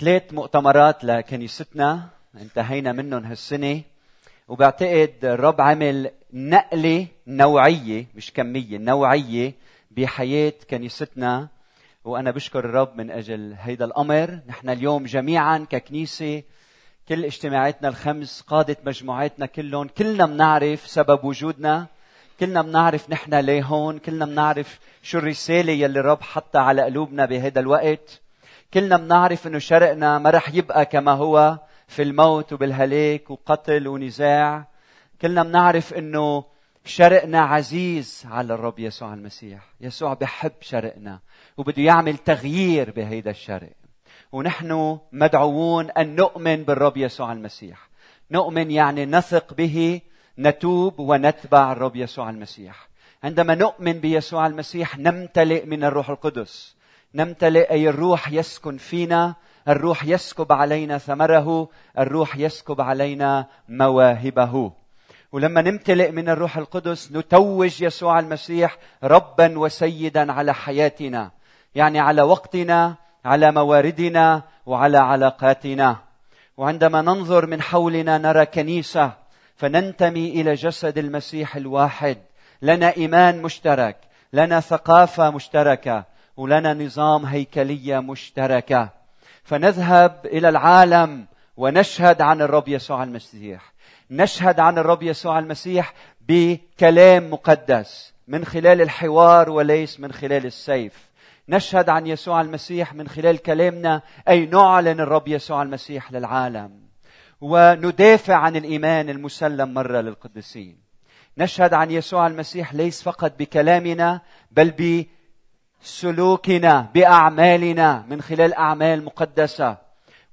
ثلاث مؤتمرات لكنيستنا انتهينا منهم هالسنة. وبعتقد الرب عمل نقلة نوعية مش كمية نوعية بحياة كنيستنا وأنا بشكر الرب من أجل هيدا الأمر. نحن اليوم جميعا ككنيسة كل اجتماعاتنا الخمس قادة مجموعاتنا كلهم كلنا بنعرف سبب وجودنا. كلنا بنعرف نحن ليه هون. كلنا بنعرف شو الرسالة يلي الرب حطها على قلوبنا بهذا الوقت. كلنا بنعرف إنه شرقنا ما رح يبقى كما هو في الموت وبالهلاك وقتل ونزاع. كلنا بنعرف إنه شرقنا عزيز على الرب يسوع المسيح. يسوع بحب شرقنا وبده يعمل تغيير بهيدا الشرق. ونحن مدعوون أن نؤمن بالرب يسوع المسيح. نؤمن يعني نثق به نتوب ونتبع الرب يسوع المسيح. عندما نؤمن بيسوع المسيح نمتلئ من الروح القدس. نمتلئ أي الروح يسكن فينا. الروح يسكب علينا ثمره الروح يسكب علينا مواهبه. ولما نمتلئ من الروح القدس نتوج يسوع المسيح ربا وسيدا على حياتنا. يعني على وقتنا على مواردنا وعلى علاقاتنا. وعندما ننظر من حولنا نرى كنيسة فننتمي إلى جسد المسيح الواحد. لنا إيمان مشترك لنا ثقافة مشتركة. ولنا نظام هيكلية مشتركة. فنذهب إلى العالم ونشهد عن الرب يسوع المسيح. نشهد عن الرب يسوع المسيح بكلام مقدس من خلال الحوار وليس من خلال السيف. نشهد عن يسوع المسيح من خلال كلامنا أي نعلن الرب يسوع المسيح للعالم. وندافع عن الإيمان المسلم مرة للقديسين. نشهد عن يسوع المسيح ليس فقط بكلامنا بل بسلوكنا بأعمالنا من خلال أعمال مقدسة.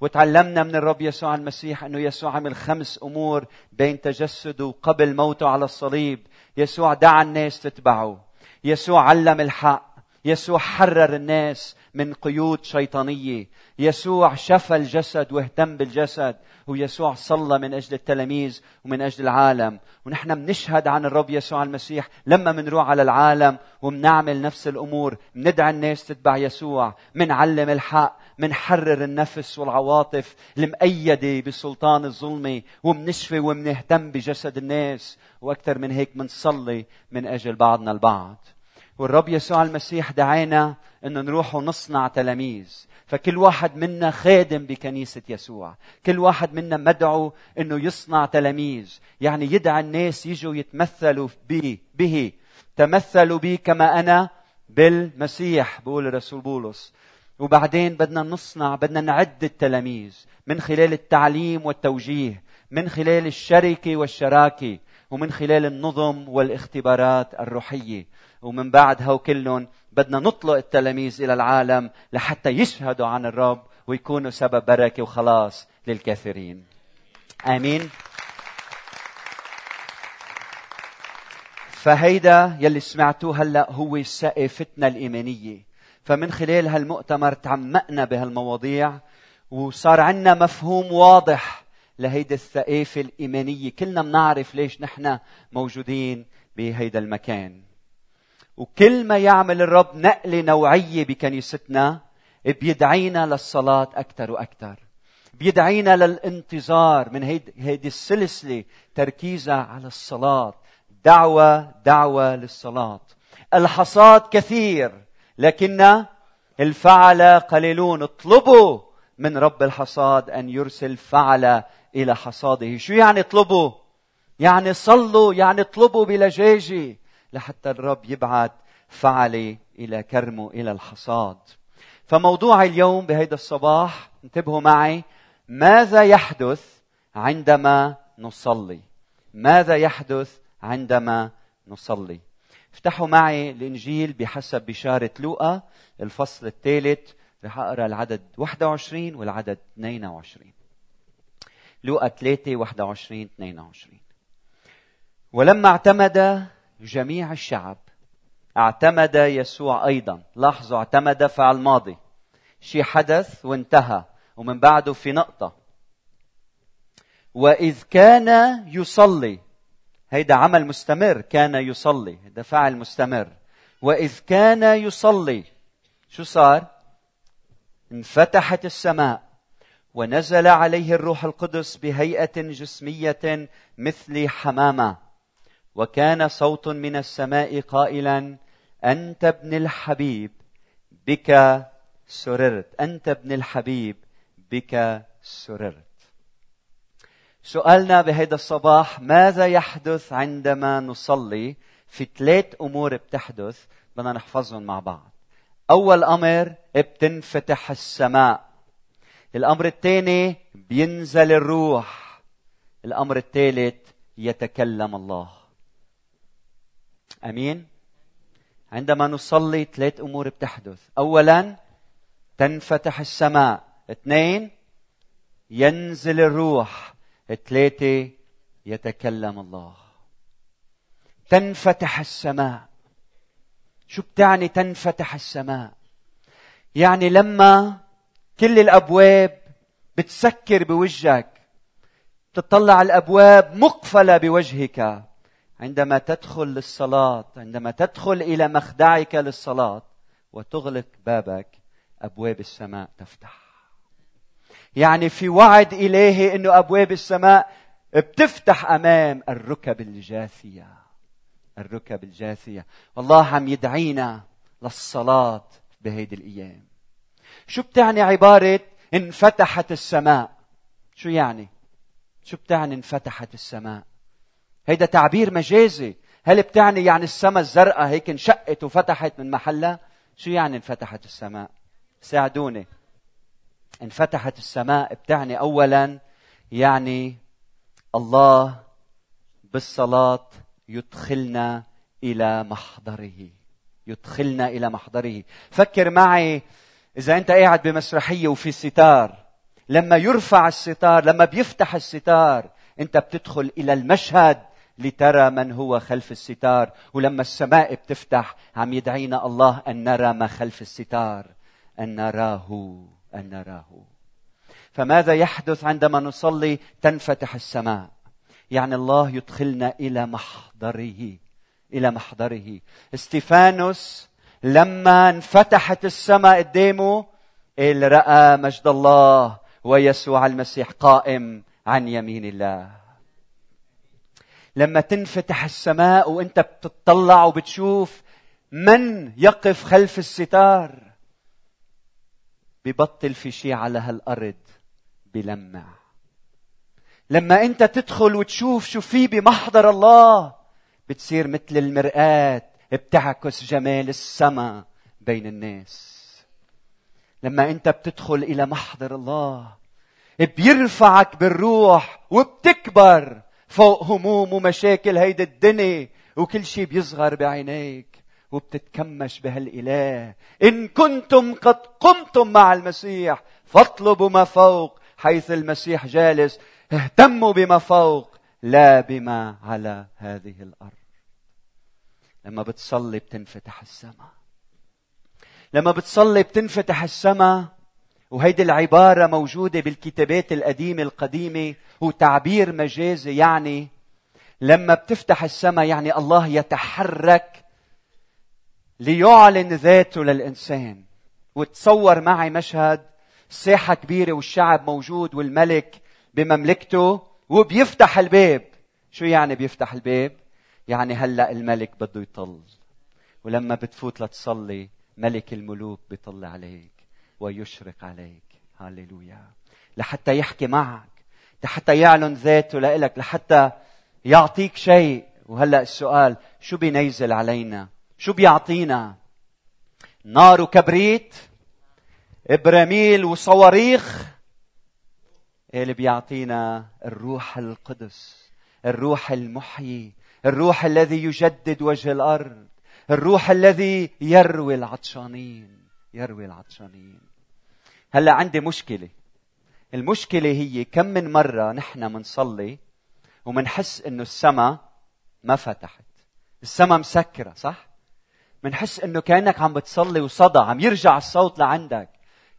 وتعلمنا من الرب يسوع المسيح أنه يسوع عمل خمس أمور بين تجسده وقبل موته على الصليب. يسوع دعا الناس تتبعه. يسوع علم الحق. يسوع حرر الناس. من قيود شيطانية. يسوع شفى الجسد واهتم بالجسد ويسوع صلى من أجل التلاميذ ومن أجل العالم. ونحن بنشهد عن الرب يسوع المسيح لما بنروح على العالم وبنعمل نفس الأمور. بندعي الناس تتبع يسوع. بنعلم الحق. منحرر النفس والعواطف. المؤيدة بسلطان الظلمة. ومنشفي ومنهتم بجسد الناس. وأكثر من هيك منصلي من أجل بعضنا البعض. والرب يسوع المسيح دعانا أنه نروح ونصنع تلاميذ. فكل واحد منا خادم بكنيسة يسوع. كل واحد منا مدعو أنه يصنع تلاميذ. يعني يدعى الناس يجوا يتمثلوا به به. تمثلوا بي كما أنا بالمسيح بقول الرسول بولس. وبعدين بدنا نصنع بدنا نعد التلاميذ من خلال التعليم والتوجيه من خلال الشركة والشراكة ومن خلال النظم والاختبارات الروحية. ومن بعد هو كلهم بدنا نطلق التلاميذ إلى العالم لحتى يشهدوا عن الرب ويكونوا سبب بركة وخلاص للكثيرين آمين. فهيدا يلي سمعتوه هلأ هو سقفتنا الإيمانية. فمن خلال هالمؤتمر تعمقنا بهالمواضيع وصار عندنا مفهوم واضح لهيدي الثقافة الإيمانية. كلنا بنعرف ليش نحن موجودين بهيدا المكان. وكل ما يعمل الرب نقلة نوعية بكنيستنا بيدعينا للصلاة أكثر وأكثر بيدعينا للانتظار من هيدي السلسلة تركيزها على الصلاة. دعوة دعوة للصلاة. الحصاد كثير لكن الفعل قليلون. اطلبوا من رب الحصاد أن يرسل فعل إلى حصاده. شو يعني اطلبوا؟ يعني صلوا يعني اطلبوا بلجاجه لحتى الرب يبعث فعل إلى كرمه إلى الحصاد. فموضوع اليوم بهيدا الصباح انتبهوا معي ماذا يحدث عندما نصلي؟ ماذا يحدث عندما نصلي؟ افتحوا معي الإنجيل بحسب بشارة لوقا الفصل الثالث رح أقرأ العدد 21 والعدد 22 لوقا 3 21 22 ولما اعتمد جميع الشعب اعتمد يسوع أيضا. لاحظوا اعتمد فعل ماضي شيء حدث وانتهى. ومن بعده في نقطة. وإذ كان يصلي هيدا عمل مستمر كان يصلي هذا فعل مستمر. وإذ كان يصلي شو صار؟ انفتحت السماء. ونزل عليه الروح القدس بهيئة جسمية مثل حمامة. وكان صوت من السماء قائلا أنت ابن الحبيب بك سررت. أنت ابن الحبيب بك سررت. سؤالنا بهذا الصباح ماذا يحدث عندما نصلي في ثلاث أمور بتحدث؟ بدنا نحفظهم مع بعض. أول أمر بتنفتح السماء. الأمر الثاني بينزل الروح. الأمر الثالث يتكلم الله. أمين. عندما نصلي ثلاث أمور بتحدث. اولا تنفتح السماء. اثنين ينزل الروح. ثلاثة يتكلم الله. تنفتح السماء. شو بتعني تنفتح السماء؟ يعني لما كل الأبواب بتسكر بوجهك تطلع الأبواب مقفلة بوجهك. عندما تدخل للصلاة عندما تدخل إلى مخدعك للصلاة وتغلق بابك أبواب السماء تفتح. يعني في وعد الهي إنه أبواب السماء بتفتح أمام الركب الجاثية. الركب الجاثية. والله عم يدعينا للصلاة بهيدي الأيام. شو بتعني عبارة انفتحت السماء؟ شو يعني؟ شو بتعني انفتحت السماء؟ هيدا تعبير مجازي. هل بتعني يعني السماء الزرقاء هيك انشقت وفتحت من محلها؟ شو يعني انفتحت السماء؟ ساعدوني. انفتحت السماء بتعني اولا يعني الله بالصلاة يدخلنا إلى محضره. يدخلنا إلى محضره. فكر معي إذا أنت قاعد بمسرحية وفي ستار. لما يرفع الستار لما بيفتح الستار أنت بتدخل إلى المشهد. لترى من هو خلف الستار. ولما السماء بتفتح عم يدعينا الله أن نرى ما خلف الستار. أن نراه أن نراه. فماذا يحدث عندما نصلي تنفتح السماء؟ يعني الله يدخلنا إلى محضره إلى محضره. إستيفانوس لما انفتحت السماء قدامه قال رأى مجد الله ويسوع المسيح قائم عن يمين الله. لما تنفتح السماء وانت بتطلع وبتشوف من يقف خلف الستار؟ ببطل في شيء على هالأرض بلمع. لما انت تدخل وتشوف شو في بمحضر الله بتصير مثل المرآة بتعكس جمال السماء بين الناس. لما انت بتدخل إلى محضر الله بيرفعك بالروح وبتكبر. فوق هموم ومشاكل هيدي الدنيا وكل شيء بيصغر بعينيك وبتتكمش بهالإله. إن كنتم قد قمتم مع المسيح فاطلبوا ما فوق حيث المسيح جالس. اهتموا بما فوق لا بما على هذه الأرض. لما بتصلي بتنفتح السماء. لما بتصلي بتنفتح السماء وهيدي العبارة موجودة بالكتابات القديمة القديمة هو تعبير مجازي يعني لما بتفتح السماء يعني الله يتحرك ليعلن ذاته للإنسان. وتصور معي مشهد ساحة كبيرة والشعب موجود والملك بمملكته وبيفتح الباب. شو يعني بيفتح الباب؟ يعني هلأ الملك بده يطل. ولما بتفوت لتصلي ملك الملوك بيطل عليك. ويشرق عليك. هللويا. لحتى يحكي معك. لحتى يعلن ذاته لإلك. لحتى يعطيك شيء. وهلأ السؤال شو بينزل علينا؟ شو بيعطينا؟ نار وكبريت؟ ابراميل وصواريخ؟ اللي بيعطينا؟ الروح القدس. الروح المحيي. الروح الذي يجدد وجه الأرض. الروح الذي يروي العطشانين. يروي العطشانين. هلا عندي مشكلة. المشكلة هي كم من مرة نحن منصلي ومنحس إنه السماء ما فتحت. السماء مسكرة صح؟ منحس إنه كأنك عم بتصلي وصدى عم يرجع الصوت لعندك.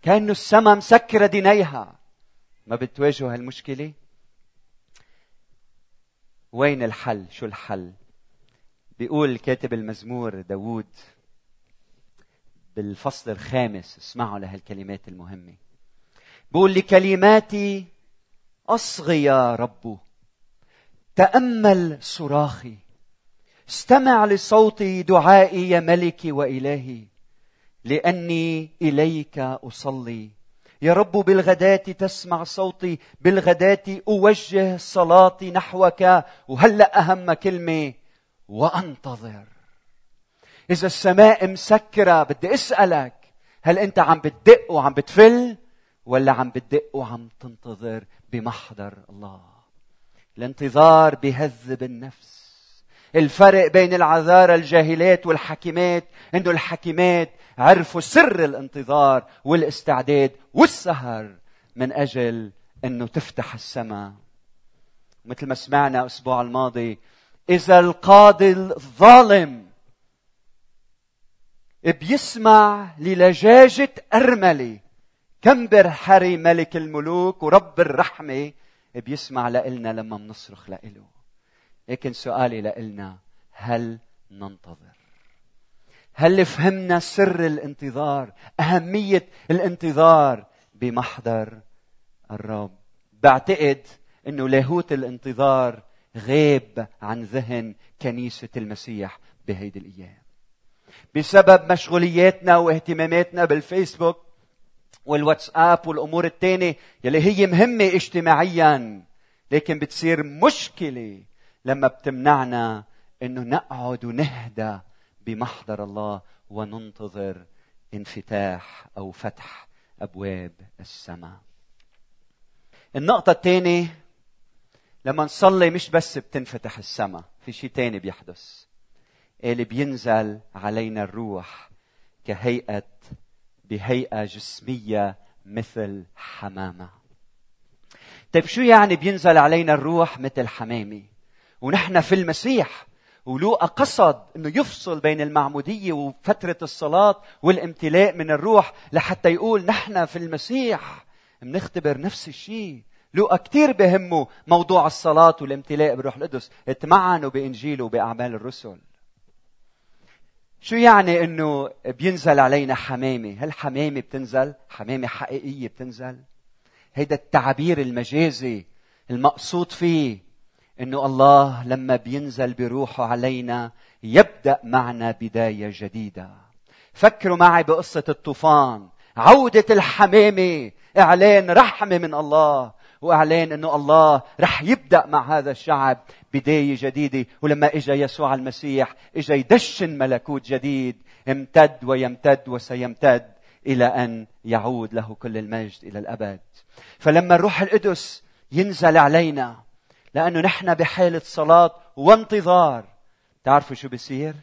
كأنه السماء مسكرة دينيها. ما بتواجهوا هالمشكلة؟ وين الحل؟ شو الحل؟ بيقول كاتب المزمور داوود بالفصل الخامس. اسمعوا لهالكلمات المهمة. بقول لكلماتي أصغي يا رب تأمل صراخي استمع لصوت دعائي يا ملكي وإلهي لأني إليك أصلي. يا رب بالغداة تسمع صوتي بالغداة أوجه صلاتي نحوك وهلأ أهم كلمة وأنتظر. إذا السماء مسكرة بدي أسألك هل أنت عم بتدق وعم بتفل ولا عم بتدق وعم تنتظر بمحضر الله؟ الانتظار بهذب النفس. الفرق بين العذارى الجاهلات والحكيمات إنه الحكيمات عرفوا سر الانتظار والاستعداد والسهر من أجل إنه تفتح السماء. مثل ما سمعنا الأسبوع الماضي إذا القاضي الظالم بيسمع للجاجة أرملة كمبر حري ملك الملوك ورب الرحمة بيسمع لإلنا لما بنصرخ لإله لكن سؤالي لإلنا هل ننتظر؟ هل فهمنا سر الانتظار أهمية الانتظار بمحضر الرب؟ بعتقد أنه لاهوت الانتظار غيب عن ذهن كنيسة المسيح بهيدي الأيام. بسبب مشغولياتنا واهتماماتنا بالفيسبوك والواتساب والأمور الثانية يلي هي مهمة اجتماعيا لكن بتصير مشكلة لما بتمنعنا إنه نقعد ونهدى بمحضر الله وننتظر انفتاح أو فتح أبواب السماء. النقطة الثانية لما نصلي مش بس بتنفتح السماء، في شيء ثاني بيحدث. اللي بينزل علينا الروح كهيئة بهيئة جسمية مثل حمامة. طيب شو يعني بينزل علينا الروح مثل حمامة؟ ونحن في المسيح ولوقا قصد إنه يفصل بين المعمودية وفترة الصلاة والامتلاء من الروح لحتى يقول نحن في المسيح بنختبر نفس الشيء لوقا كثير بهمه موضوع الصلاة والامتلاء بالروح القدس اتمعنوا بإنجيله وبأعمال الرسل شو يعني إنه بينزل علينا حمامة؟ هل حمامة بتنزل؟ حمامة حقيقية بتنزل؟ هيدا التعبير المجازي المقصود فيه إنه الله لما بينزل بروحه علينا يبدأ معنا بداية جديدة. فكروا معي بقصة الطوفان. عودة الحمامة إعلان رحمة من الله. واعلان أنه الله رح يبدأ مع هذا الشعب بداية جديدة. ولما اجى يسوع المسيح اجى يدشن ملكوت جديد. امتد ويمتد وسيمتد إلى أن يعود له كل المجد إلى الأبد. فلما الروح القدس ينزل علينا لأنه نحن بحالة صلاة وانتظار. تعرفوا شو بيصير؟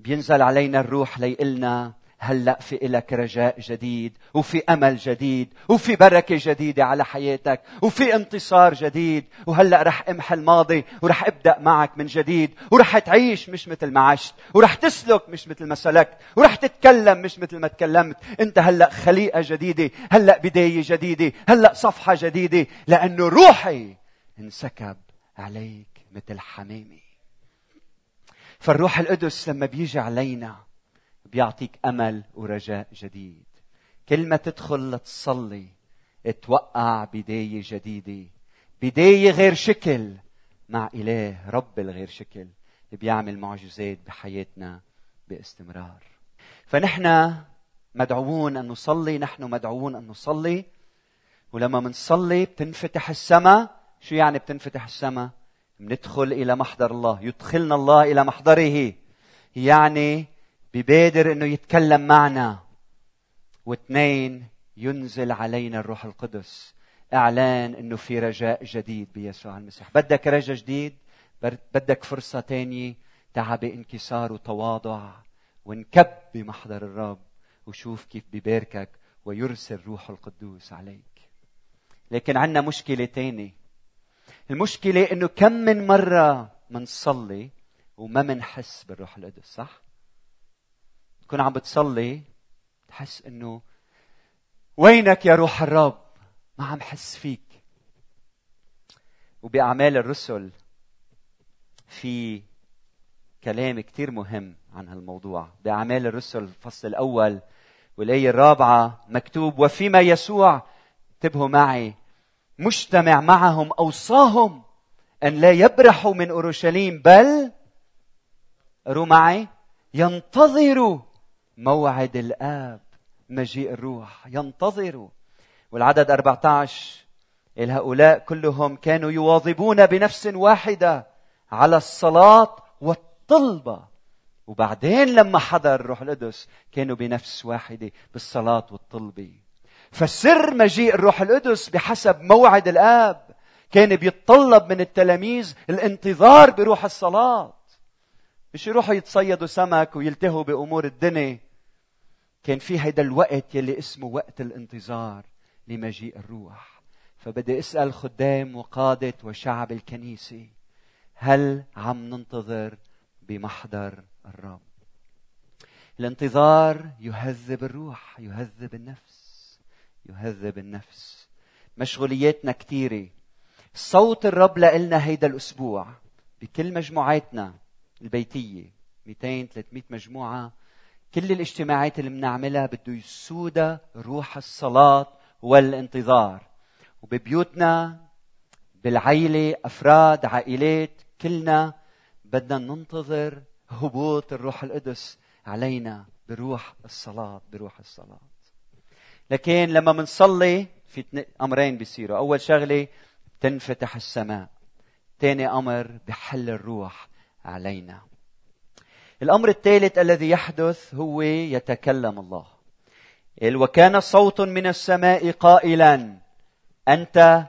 بينزل علينا الروح ليقلنا هلا في إلك رجاء جديد وفي أمل جديد وفي بركة جديدة على حياتك وفي انتصار جديد وهلأ رح امحي الماضي ورح أبدأ معك من جديد ورح تعيش مش مثل ما عشت ورح تسلك مش مثل ما سلكت ورح تتكلم مش مثل ما تكلمت أنت هلأ خليقة جديدة هلأ بداية جديدة هلأ صفحة جديدة لأنه روحي انسكب عليك مثل حمامه فالروح القدس لما بيجي علينا بيعطيك أمل ورجاء جديد. كل ما تدخل لتصلي توقع بداية جديدة. بداية غير شكل مع إله رب الغير شكل اللي بيعمل معجزات بحياتنا باستمرار. فنحن مدعوون أن نصلي نحن مدعوون أن نصلي. ولما منصلي بتنفتح السماء. شو يعني بتنفتح السماء؟ بندخل إلى محضر الله. يدخلنا الله إلى محضره. يعني ببادر إنه يتكلم معنا. واثنين ينزل علينا الروح القدس. إعلان إنه في رجاء جديد بيسوع المسيح. بدك رجاء جديد؟ بدك فرصة تانية؟ تعا بانكسار وتواضع وانكب بمحضر الرب وشوف كيف بباركك ويرسل روح القدوس عليك. لكن عندنا مشكلة تانية. المشكلة إنه كم من مرة منصلي وما منحس بالروح القدس صح؟ تكون عم بتصلي تحس إنه وينك يا روح الرب؟ ما عم حس فيك. وبأعمال الرسل في كلام كثير مهم عن هالموضوع بأعمال الرسل الفصل الأول والآية الرابعة مكتوب وفيما يسوع انتبهوا معي مجتمع معهم أوصاهم أن لا يبرحوا من أورشليم بل قروا معي ينتظروا موعد الآب مجيء الروح ينتظروا والعدد 14 هؤلاء كلهم كانوا يواظبون بنفس واحدة على الصلاة والطلبة. وبعدين لما حضر الروح القدس كانوا بنفس واحدة بالصلاة والطلبة فسر مجيء الروح القدس بحسب موعد الآب. كان بيتطلب من التلاميذ الانتظار بروح الصلاة. مش يروحوا يتصيدوا سمك ويلتهوا بأمور الدنيا. كان في هيدا الوقت يلي اسمه وقت الانتظار لمجيء الروح. فبدي أسأل خدام وقادة وشعب الكنيسة هل عم ننتظر بمحضر الرب؟ الانتظار يهذب الروح يهذب النفس يهذب النفس. مشغولياتنا كثيره صوت الرب لنا هيدا الأسبوع بكل مجموعاتنا البيتية. 200 300 مجموعة. كل الاجتماعات اللي بنعملها بده يسودها روح الصلاة والانتظار. وببيوتنا بالعيلة أفراد عائلات كلنا بدنا ننتظر هبوط الروح القدس علينا بروح الصلاة بروح الصلاة. لكن لما بنصلي في أمرين بيصيروا. أول شغلة تنفتح السماء. ثاني أمر بحل الروح. علينا. الأمر الثالث الذي يحدث هو يتكلم الله. وكان صوت من السماء قائلا أنت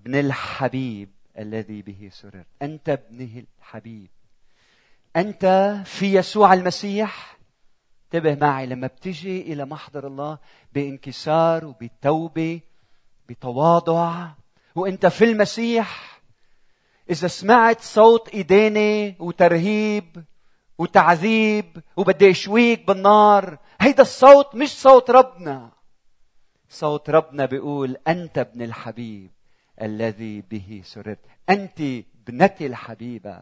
ابن الحبيب الذي به سررت أنت ابنه الحبيب. أنت في يسوع المسيح؟ انتبه معي لما بتجي إلى محضر الله بانكسار وبتوبة بتواضع وأنت في المسيح؟ إذا سمعت صوت إيديني وترهيب وتعذيب وبده يشويك بالنار هيدا الصوت مش صوت ربنا. صوت ربنا بيقول أنت ابن الحبيب الذي به سررت. أنت ابنتي الحبيبة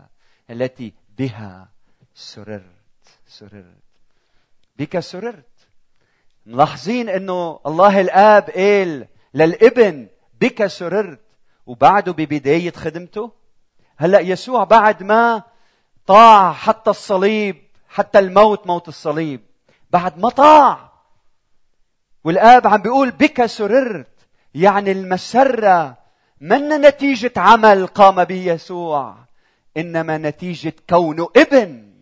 التي بها سررت سررت. بك سررت. ملاحظين إنه الله الآب قال للابن بك سررت وبعده ببداية خدمته هلا يسوع بعد ما طاع حتى الصليب حتى الموت موت الصليب. بعد ما طاع. والآب عم بيقول بك سررت. يعني المسرة من نتيجة عمل قام به يسوع؟ إنما نتيجة كونه ابن.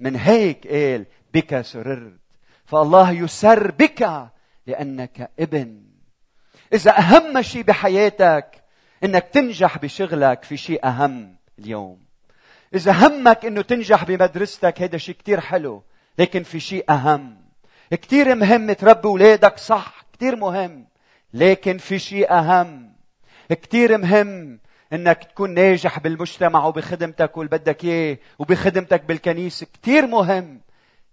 من هيك قال بك سررت. فالله يسر بك لأنك ابن. إذا أهم شيء بحياتك إنك تنجح بشغلك في شيء أهم. اليوم. إذا همك إنه تنجح بمدرستك هذا شيء كتير حلو لكن في شيء أهم. كتير مهم تربي أولادك صح كتير مهم لكن في شيء أهم. كتير مهم إنك تكون ناجح بالمجتمع وبخدمتك واللي بدك إياه وبخدمتك بالكنيسة كثير مهم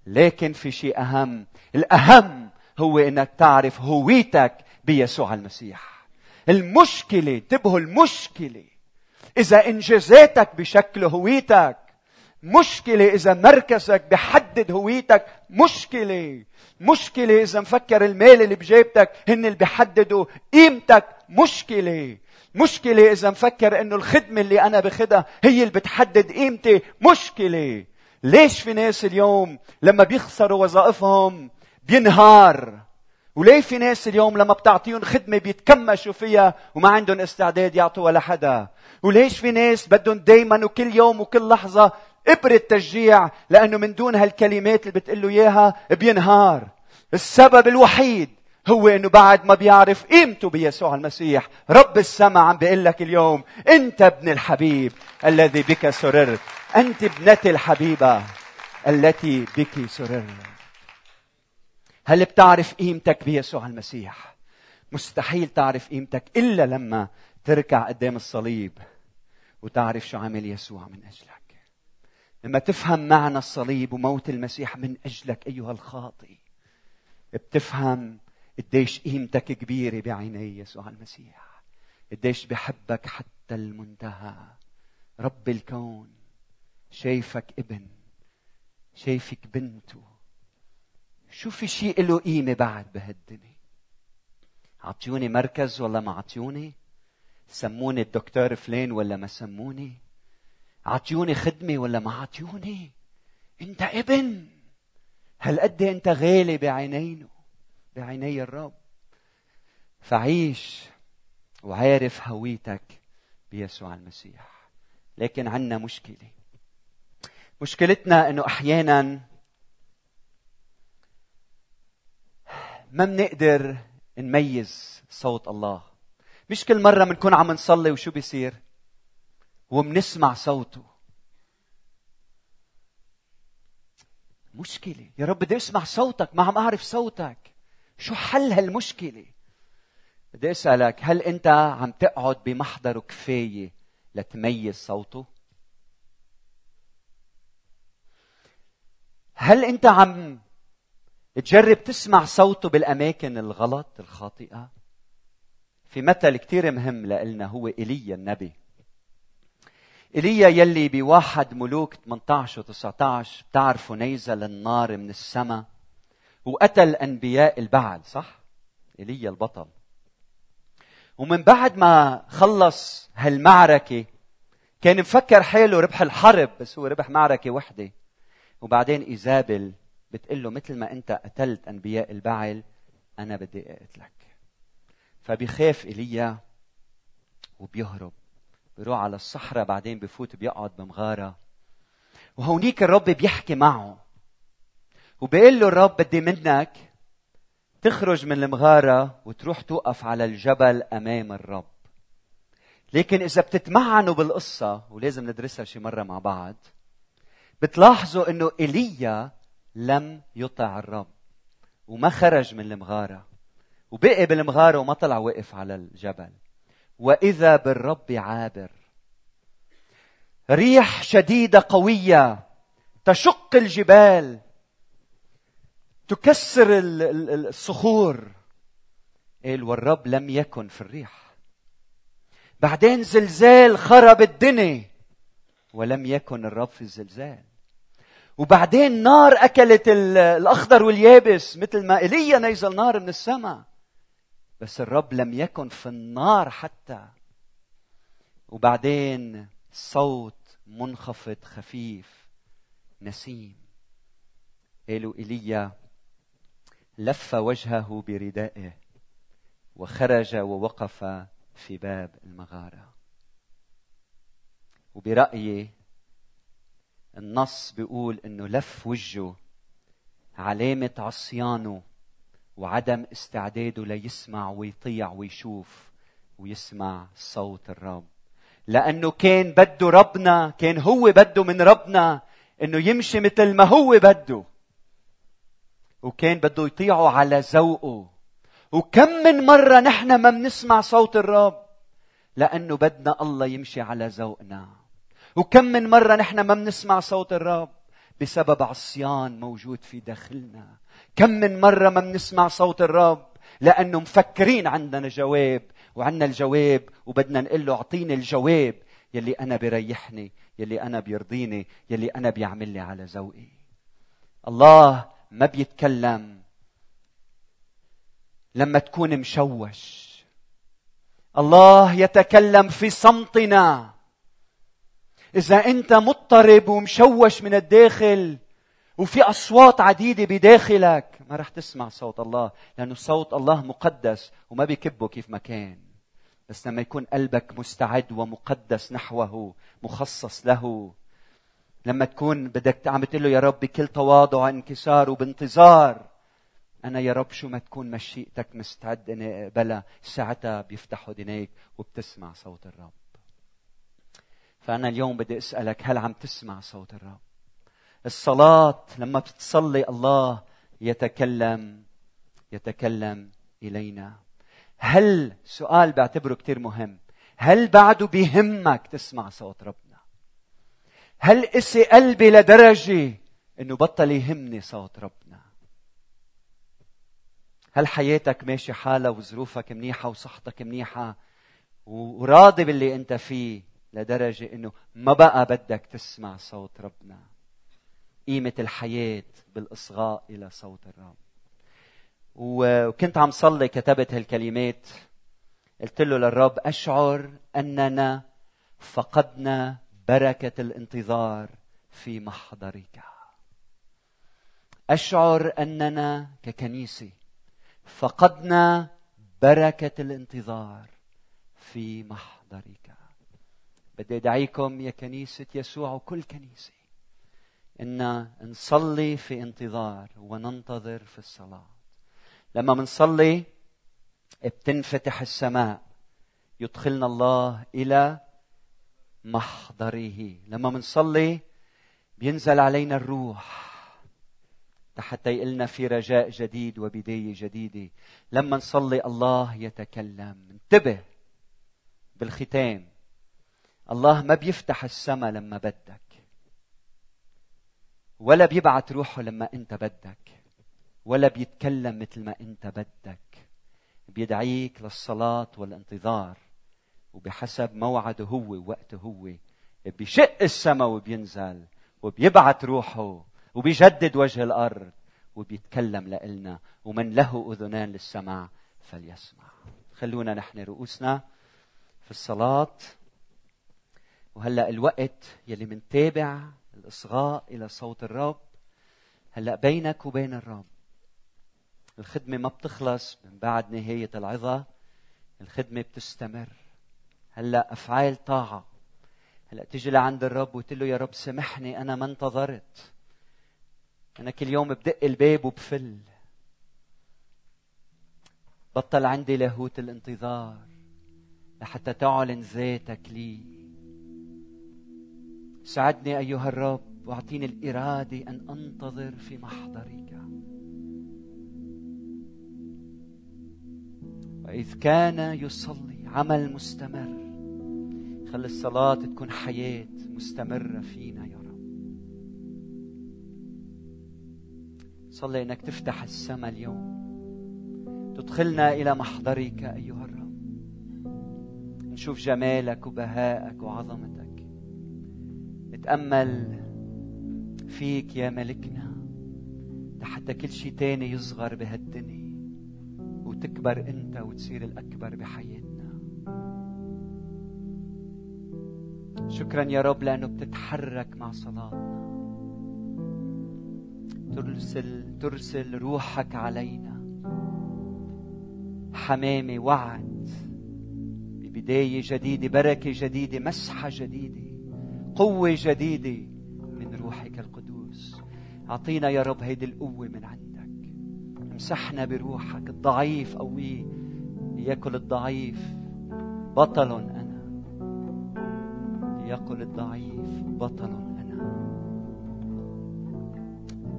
لكن في شيء أهم. الأهم هو إنك تعرف هويتك بيسوع المسيح. المشكلة انتبهوا المشكلة. إذا إنجازاتك بشكل هويتك مشكلة إذا مركزك بحدد هويتك مشكلة مشكلة إذا مفكر المال اللي بجيبتك هن اللي بيحددوا قيمتك مشكلة مشكلة إذا مفكر إنه الخدمة اللي أنا بخدها هي اللي بتحدد قيمتي مشكلة. ليش في ناس اليوم لما بيخسروا وظائفهم بينهار؟ وليه في ناس اليوم لما بتعطيهم خدمة بيتكمشوا فيها وما عندهم استعداد يعطوها لحدا؟ وليش في ناس بدهم دايما وكل يوم وكل لحظة إبرة تشجيع لأنه من دون هالكلمات اللي بتقول له إياها بينهار. السبب الوحيد هو إنه بعد ما بيعرف قيمته بيسوع المسيح رب السماء عم بيقول لك اليوم أنت ابن الحبيب الذي بك سررت أنت ابنتي الحبيبة التي بك سررت. هل بتعرف قيمتك بيسوع المسيح؟ مستحيل تعرف قيمتك إلا لما تركع قدام الصليب وتعرف شو عمل يسوع من أجلك. لما تفهم معنى الصليب وموت المسيح من أجلك أيها الخاطئ بتفهم قديش قيمتك كبيرة بعيني يسوع المسيح. قديش بحبك حتى المنتهى. رب الكون شايفك ابن شايفك بنته. شو في شيء له قيمة بعد بهالدنيا. عطيوني مركز ولا ما عطيوني؟ سموني الدكتور فلان ولا ما سموني؟ عطيوني خدمة ولا ما عطيوني؟ انت ابن. هل قد انت غالي بعينينه بعيني الرب. فعيش وعارف هويتك بيسوع المسيح. لكن عندنا مشكلة. مشكلتنا إنه أحيانا ما بنقدر نميز صوت الله. مش كل مرة بنكون عم نصلي وشو بيصير؟ وبنسمع صوته. مشكلة. يا رب بدي أسمع صوتك. ما عم أعرف صوتك. شو حل هالمشكلة؟ بدي أسألك هل أنت عم تقعد بمحضره كفاية لتميز صوته؟ هل أنت عم تجرب تسمع صوته بالأماكن الغلط الخاطئة. في مثل كثير مهم لنا هو إيليا النبي. إيليا يلي بواحد ملوك 18 و 19 بتعرفوا نيزل النار من السماء وقتل أنبياء البعل صح؟ إيليا البطل. ومن بعد ما خلص هالمعركة كان مفكر حاله ربح الحرب بس هو ربح معركة وحدة. وبعدين إيزابل بتقول له مثل ما أنت قتلت أنبياء البعل أنا بدي أقتلك. فبيخاف إيليا وبيهرب بيروح على الصحراء بعدين بفوت بيقعد بمغارة. وهونيك الرب بيحكي معه وبيقول له الرب بدي منك تخرج من المغارة وتروح توقف على الجبل أمام الرب. لكن إذا بتتمعنوا بالقصة ولازم ندرسها شي مرة مع بعض بتلاحظوا أنه إيليا لم يطع الرب وما خرج من المغارة وبقي بالمغارة وما طلع وقف على الجبل. وإذا بالرب عابر ريح شديدة قوية تشق الجبال تكسر الصخور. قال والرب لم يكن في الريح. بعدين زلزال خرب الدنيا ولم يكن الرب في الزلزال. وبعدين نار أكلت الأخضر واليابس مثل ما إيليا نزل نار من السماء. بس الرب لم يكن في النار حتى. وبعدين صوت منخفض خفيف نسيم. قالوا إيليا لف وجهه بردائه وخرج ووقف في باب المغارة. وبرأيي النص بيقول إنه لف وجهه علامة عصيانه وعدم استعداده ليسمع ويطيع ويشوف ويسمع صوت الرب. لأنه كان بده ربنا كان هو بده من ربنا إنه يمشي مثل ما هو بده. وكان بده يطيعه على ذوقه. وكم من مرة نحن ما بنسمع صوت الرب؟ لأنه بدنا الله يمشي على ذوقنا. وكم من مرة نحن ما بنسمع صوت الرب بسبب عصيان موجود في داخلنا. كم من مرة ما بنسمع صوت الرب لأنه مفكرين عندنا جواب وعندنا الجواب وبدنا نقول له أعطيني الجواب. يلي أنا بريحني يلي أنا بيرضيني يلي أنا بيعمل لي على ذوقي. الله ما بيتكلم لما تكون مشوش. الله يتكلم في صمتنا. إذا أنت مضطرب ومشوش من الداخل وفي أصوات عديدة بداخلك ما رح تسمع صوت الله لأنه صوت الله مقدس وما بيكبه كيف ما كان. بس لما يكون قلبك مستعد ومقدس نحوه مخصص له لما تكون بدك عم تقول له يا رب بكل تواضع وانكسار وبانتظار. أنا يا رب شو ما تكون مشيئتك مستعد إني اقبلها ساعتها بيفتحوا دينيك وبتسمع صوت الرب. فأنا اليوم بدي أسألك هل عم تسمع صوت الرب؟ الصلاة لما بتصلي الله يتكلم يتكلم إلينا. هل سؤال بعتبره كثير مهم. هل بعده بيهمك تسمع صوت ربنا؟ هل قسي قلبي لدرجة إنه بطل يهمني صوت ربنا؟ هل حياتك ماشي حالها وظروفك منيحة وصحتك منيحة وراضي باللي أنت فيه؟ لدرجة إنه ما بقى بدك تسمع صوت ربنا. قيمة الحياة بالإصغاء إلى صوت الرب. وكنت عم صلي كتبت هالكلمات. قلت له للرب أشعر أننا فقدنا بركة الانتظار في محضرك. أشعر أننا ككنيسة فقدنا بركة الانتظار في محضرك. بدي أدعيكم يا كنيسة يسوع وكل كنيسة إن نصلي في انتظار وننتظر في الصلاة. لما منصلي بتنفتح السماء يدخلنا الله إلى محضره. لما منصلي بينزل علينا الروح حتى يقلنا في رجاء جديد وبداية جديدة. لما نصلي الله يتكلم. انتبه بالختام. الله ما بيفتح السماء لما بدك ولا بيبعت روحه لما انت بدك ولا بيتكلم مثل ما انت بدك. بيدعيك للصلاة والانتظار وبحسب موعده هو ووقته هو. بيشق السماء وبينزل وبيبعت روحه وبيجدد وجه الأرض وبيتكلم لنا ومن له أذنان للسمع فليسمع. خلونا نحن رؤوسنا في الصلاة. وهلأ الوقت يلي منتابع الإصغاء إلى صوت الرب هلأ بينك وبين الرب. الخدمة ما بتخلص من بعد نهاية العظة الخدمة بتستمر. هلأ أفعال طاعة. هلأ تيجي لعند الرب وتقول له يا رب سامحني أنا ما انتظرت. أنا كل يوم بدق الباب وبفل. بطل عندي لاهوت الانتظار لحتى تعلن ذاتك لي. ساعدني أيها الرب واعطيني الإرادة أن أنتظر في محضرك. وإذ كان يصلي عمل مستمر خلي الصلاة تكون حياة مستمرة فينا يا رب. صلي إنك تفتح السماء اليوم. تدخلنا إلى محضرك أيها الرب. نشوف جمالك وبهائك وعظمتك. نتامل فيك يا ملكنا لحتى كل شيء تاني يصغر بهالدنيا وتكبر انت وتصير الأكبر بحياتنا. شكرا يا رب لأنه بتتحرك مع صلاتنا. ترسل ترسل روحك علينا. حمامة وعد ببداية جديدة بركة جديدة مسحة جديدة. قوة جديدة من روحك القدوس. أعطينا يا رب هيدي القوة من عندك. امسحنا بروحك الضعيف قويه ليأكل الضعيف. بطل أنا ليأكل الضعيف بطل أنا.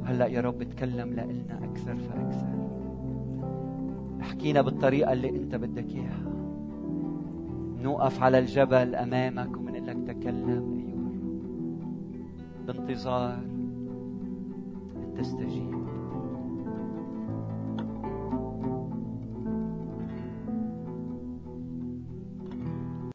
هلأ يا رب تكلم لنا أكثر فأكثر. احكينا بالطريقة اللي أنت بدك إياها. نوقف على الجبل أمامك ومنقول لك تكلم. بانتظار ان تستجيب